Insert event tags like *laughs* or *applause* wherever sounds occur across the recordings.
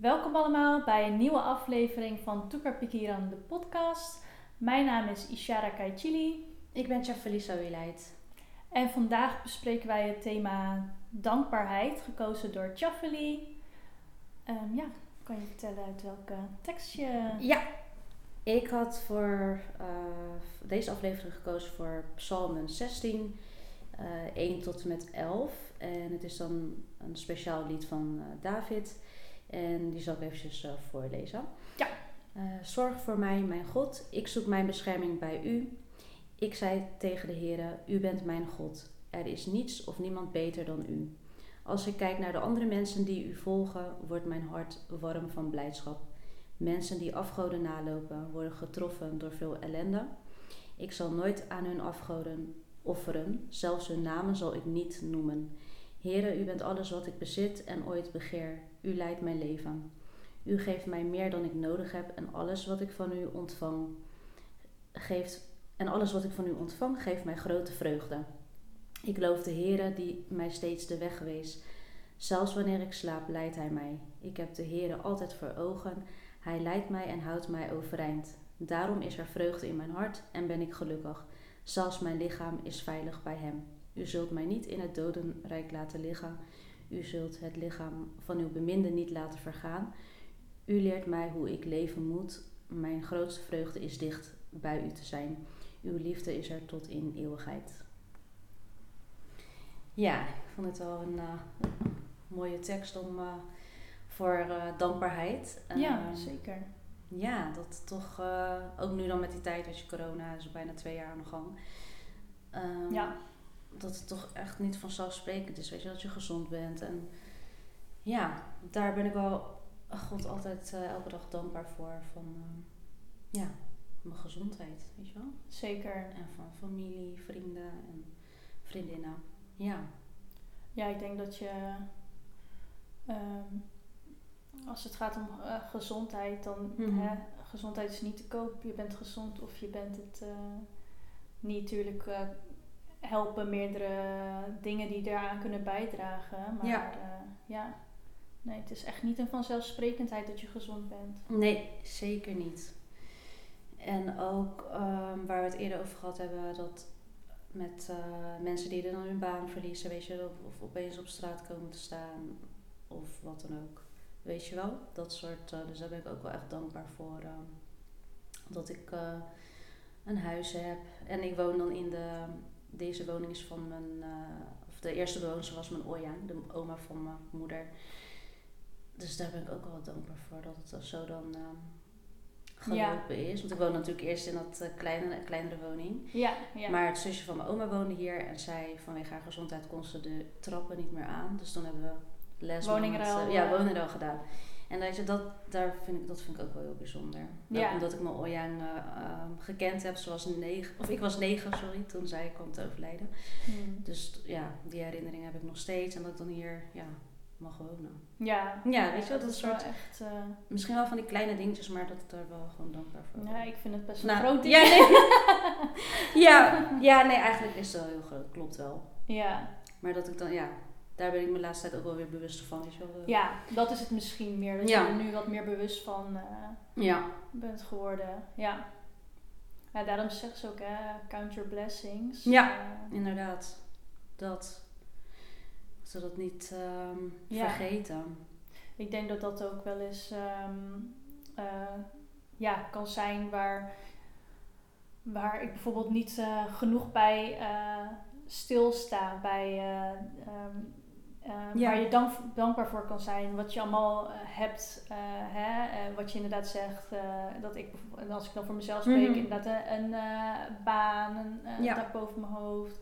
Welkom allemaal bij een nieuwe aflevering van Toekar Pikiran, de podcast. Mijn naam is Ishara Kaichili. Ik ben Chafelisa Wieleid. En vandaag bespreken wij het thema dankbaarheid, gekozen door Chaffeli. Um, ja, kan je vertellen uit welke tekst je... Ja, ik had voor uh, deze aflevering gekozen voor Psalmen 16, uh, 1 tot en met 11. En het is dan een speciaal lied van uh, David. En die zal ik eventjes uh, voorlezen. Ja. Uh, zorg voor mij, mijn God. Ik zoek mijn bescherming bij u. Ik zei tegen de Heere, u bent mijn God. Er is niets of niemand beter dan u. Als ik kijk naar de andere mensen die u volgen, wordt mijn hart warm van blijdschap. Mensen die afgoden nalopen, worden getroffen door veel ellende. Ik zal nooit aan hun afgoden offeren, zelfs hun namen zal ik niet noemen. Heere, u bent alles wat ik bezit en ooit begeer. U leidt mijn leven. U geeft mij meer dan ik nodig heb en alles wat ik van u ontvang geeft en alles wat ik van u ontvang geeft mij grote vreugde. Ik loof de Heere die mij steeds de weg wees. Zelfs wanneer ik slaap, leidt Hij mij. Ik heb de Heere altijd voor ogen. Hij leidt mij en houdt mij overeind. Daarom is er vreugde in mijn hart en ben ik gelukkig. Zelfs mijn lichaam is veilig bij Hem. U zult mij niet in het dodenrijk laten liggen. U zult het lichaam van uw beminde niet laten vergaan. U leert mij hoe ik leven moet. Mijn grootste vreugde is dicht bij u te zijn. Uw liefde is er tot in eeuwigheid. Ja, ik vond het wel een uh, mooie tekst om uh, voor uh, dankbaarheid. Ja, zeker. Ja, dat toch ook nu dan met die tijd, als je corona is bijna twee jaar aan de gang. Um, ja dat het toch echt niet vanzelfsprekend is, weet je, dat je gezond bent. En ja, daar ben ik wel, God, altijd uh, elke dag dankbaar voor. Van, uh, ja, mijn gezondheid, weet je wel. Zeker. En van familie, vrienden en vriendinnen. Ja. Ja, ik denk dat je, um, als het gaat om uh, gezondheid, dan, mm -hmm. hè, gezondheid is niet te koop. Je bent gezond of je bent het niet natuurlijk helpen meerdere dingen die daaraan kunnen bijdragen. Maar ja. Uh, ja, nee, het is echt niet een vanzelfsprekendheid dat je gezond bent. Nee, zeker niet. En ook um, waar we het eerder over gehad hebben, dat met uh, mensen die dan hun baan verliezen, weet je, of, of, opeens op straat komen te staan, of wat dan ook. Weet je wel, dat soort. Uh, dus daar ben ik ook wel echt dankbaar voor. Uh, dat ik een huis heb. En ik woon dan in de deze woning is van mijn, uh, of de eerste bewoner was mijn Oyang, de oma van mijn moeder. Dus daar ben ik ook wel dankbaar voor dat het zo dan uh, gelopen ja. is. Want ik woon natuurlijk eerst in dat uh, kleine, kleinere woning. Ja, ja. Maar het zusje van mijn oma woonde hier en zij vanwege haar gezondheid kon ze de trappen niet meer aan. Dus toen hebben we les woningruil, met, ja, woningruil gedaan. En je, dat, daar vind ik, dat vind ik ook wel heel bijzonder. Ja. Omdat ik mijn Oyang uh, uh, gekend heb. Was negen, of ik was negen, sorry, toen zij kwam te overlijden. Hmm. Dus ja, die herinnering heb ik nog steeds. En dat ik dan hier ja, mag wonen. Ja, ja weet je wat, dat is soort echt... Uh... Misschien wel van die kleine dingetjes, maar dat ik daar wel gewoon dankbaar voor ben. Ja, ik vind het best wel nou, groot ding. Ja nee. *laughs* ja, ja, nee, eigenlijk is het wel heel groot. Klopt wel. Ja. Maar dat ik dan, ja, daar ben ik me de laatste tijd ook wel weer bewust van. Je wel. Ja, dat is het misschien meer. Dat ja. je er nu wat meer bewust van uh, ja. bent geworden. Ja. ja. Daarom zegt ze ook, hè, count your blessings. Ja, uh, inderdaad. Dat. Dat we dat niet um, ja. vergeten. Ik denk dat dat ook wel eens um, uh, ja, kan zijn waar, waar ik bijvoorbeeld niet genoeg bij stilsta. Bij um, uh, Ja. Waar je dank, dankbaar voor kan zijn. Wat je allemaal uh, hebt. Uh, hè? Uh, wat je inderdaad zegt. dat ik, bijvoorbeeld- als ik dan voor mezelf spreek. Mhm. Inderdaad een, baan. Een, Ja. dak boven mijn hoofd.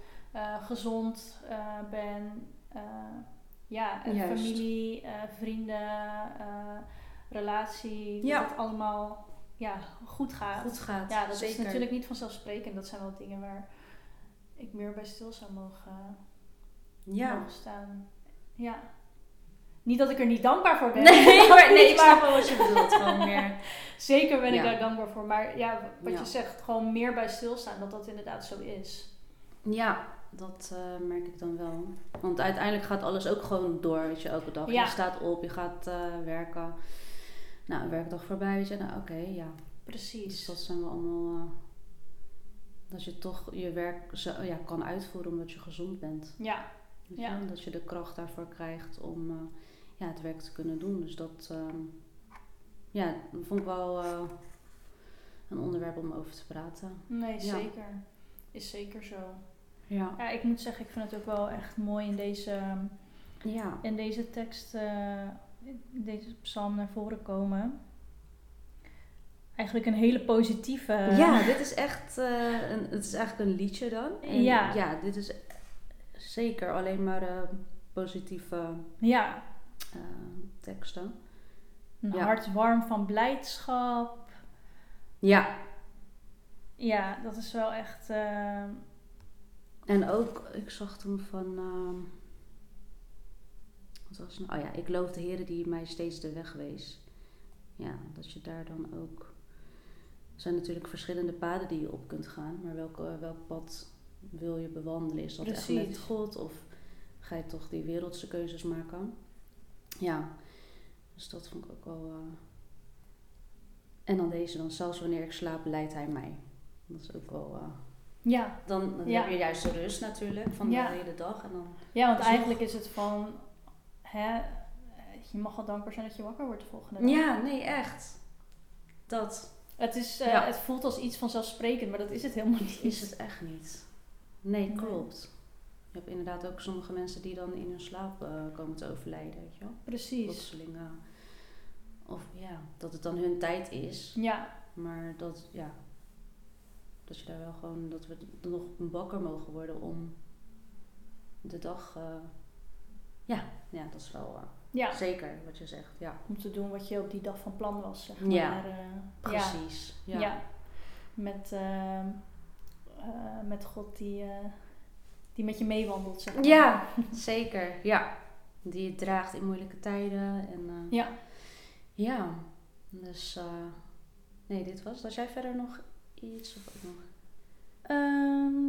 gezond ben. ja, familie, vrienden. relatie. Ja. Dat het allemaal ja, goed gaat. Goed gaat. Ja, dat Zeker. is natuurlijk niet vanzelfsprekend. Dat zijn wel dingen waar ik meer bij stil zou mogen, Ja. mogen staan. Ja. Niet dat ik er niet dankbaar voor ben. Nee, *laughs* maar, nee, ik snap wel wat je bedoelt. Gewoon meer. *laughs* Zeker ben ik daar dankbaar voor. Maar ja, wat Ja. je zegt, gewoon meer bij stilstaan. Dat dat inderdaad zo is. Ja, dat eh, merk ik dan wel. Want uiteindelijk gaat alles ook gewoon door, weet je, elke dag. Ja. Je staat op, je gaat eh, werken. Nou, een werkdag voorbij, weet je, nou oké, ja. Precies. Dus dat zijn we allemaal. eh, dat je toch je werk zo, ja, kan uitvoeren omdat je gezond bent. Ja, Ja. Dat je de kracht daarvoor krijgt om eh, ja, het werk te kunnen doen. Dus dat, ehm, ja, vond ik wel eh, een onderwerp om over te praten. nee, Ja. zeker. Is zeker zo. Ja. Ja, ik moet zeggen, ik vind het ook wel echt mooi in deze, Ja. in deze tekst, eh, in deze psalm naar voren komen. Eigenlijk een hele positieve. ja, dit is echt, een, het is eigenlijk een liedje dan. En Ja. Ja, dit is zeker alleen maar eh, positieve Ja, eh, teksten. een Ja. hart warm van blijdschap. Ja, Ja, dat is wel echt. eh, En ook, ik zag toen van. ehm, wat was het nou? Oh ja, ik loof de Heer die mij steeds de weg wees. Ja, dat je daar dan ook. Er zijn natuurlijk verschillende paden die je op kunt gaan, maar welk, welk pad wil je bewandelen? Is dat echt Precies. met God of ga je toch die wereldse keuzes maken? Ja, dus dat vond ik ook wel. eh. En dan deze, dan zelfs wanneer ik slaap, leidt hij mij. Dat is ook wel. eh, ja. dan, dan Ja. heb je juist de rust natuurlijk van Ja. de hele dag. En dan, ja, want eigenlijk is het van. Hè, je mag wel dankbaar zijn dat je wakker wordt de volgende dag. ja, nee, echt. Dat Het, is, eh, Ja. het voelt als iets vanzelfsprekend, maar dat is het helemaal niet. is het echt niet. Nee, klopt. Je hebt inderdaad ook sommige mensen die dan in hun slaap eh, komen te overlijden, weet je wel. Precies. Plotseling. of ja, dat het dan hun tijd is. Ja, Maar dat, ja, dat je daar wel gewoon, dat we nog wakker mogen worden om de dag, eh, ja, ja, dat is wel eh, ja. zeker wat je zegt, ja. Om te doen wat je op die dag van plan was, zeg maar. Ja, Precies, Ja. ja. Met, eh, met God die, eh, die met je meewandelt, zeg maar. Ja, zeker. Ja. Die je draagt in moeilijke tijden. En, eh, Ja. ja. Dus nee, dit was. Had jij verder nog iets? Of ook nog? Ehm,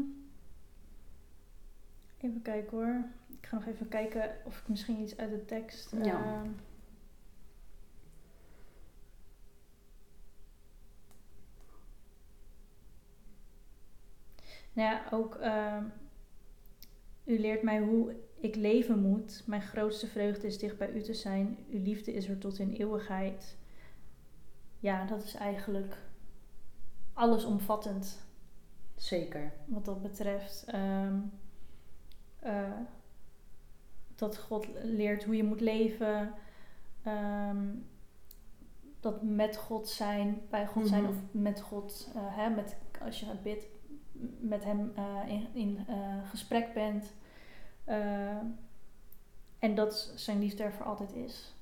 even kijken hoor. Ik ga nog even kijken of ik misschien iets uit de tekst. Ja. Nou ja, ook. ehm, u leert mij hoe ik leven moet. Mijn grootste vreugde is dicht bij u te zijn. Uw liefde is er tot in eeuwigheid. Ja, dat is eigenlijk allesomvattend Zeker. wat dat betreft. Ehm, eh, dat God leert hoe je moet leven. Ehm, dat met God zijn, bij God zijn Mhm. of met God, eh, hè, met, als je bidt, met Hem eh, in, in eh, gesprek bent. Eh, en dat zijn liefde er voor altijd is.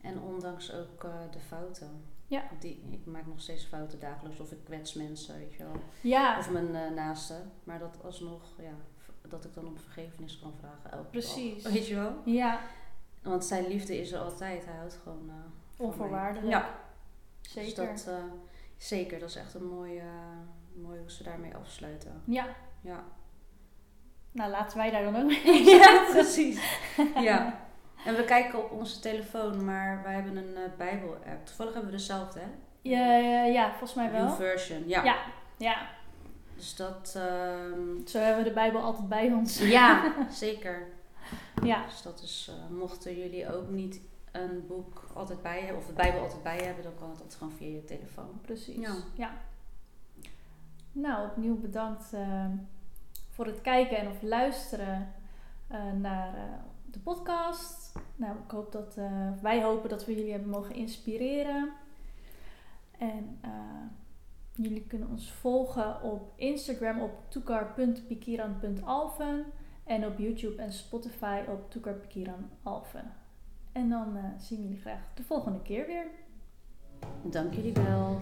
En ondanks ook de fouten. Ja. Die, ik maak nog steeds fouten dagelijks. Of ik kwets mensen, weet je wel. Ja, Of mijn naasten. Maar dat alsnog, ja, dat ik dan om vergevenis kan vragen elke Precies. dag. Weet je wel? ja, Want zijn liefde is er altijd. Hij houdt gewoon... onvoorwaardelijk. Ja. Zeker. Dus dat, zeker, dat is echt een mooie, uh, mooi hoe ze daarmee afsluiten. Ja, Ja, nou laten wij daar dan ook mee *laughs* ja precies. *laughs* Ja. En we kijken op onze telefoon, maar wij hebben een eh, Bijbel-app. Toevallig hebben we dezelfde, hè? Ja, ja, ja, volgens mij wel. version, ja. Ja, ja. Dus dat, ehm, Zo hebben we de Bijbel altijd bij ons. ja, *laughs* zeker. Ja, Dus dat is, eh, mochten jullie ook niet een boek altijd bij hebben, of de Bijbel altijd bij hebben, dan kan het altijd gewoon via je telefoon. precies. Ja. Ja. Nou, opnieuw bedankt eh, voor het kijken en of luisteren eh, naar eh, de podcast. Nou, ik hoop dat eh, wij hopen dat we jullie hebben mogen inspireren. En eh, jullie kunnen ons volgen op Instagram op toekar.pikiran.alven en op YouTube en Spotify op toekarpikiranalven. En dan eh, zien we jullie graag de volgende keer weer. Dank jullie wel.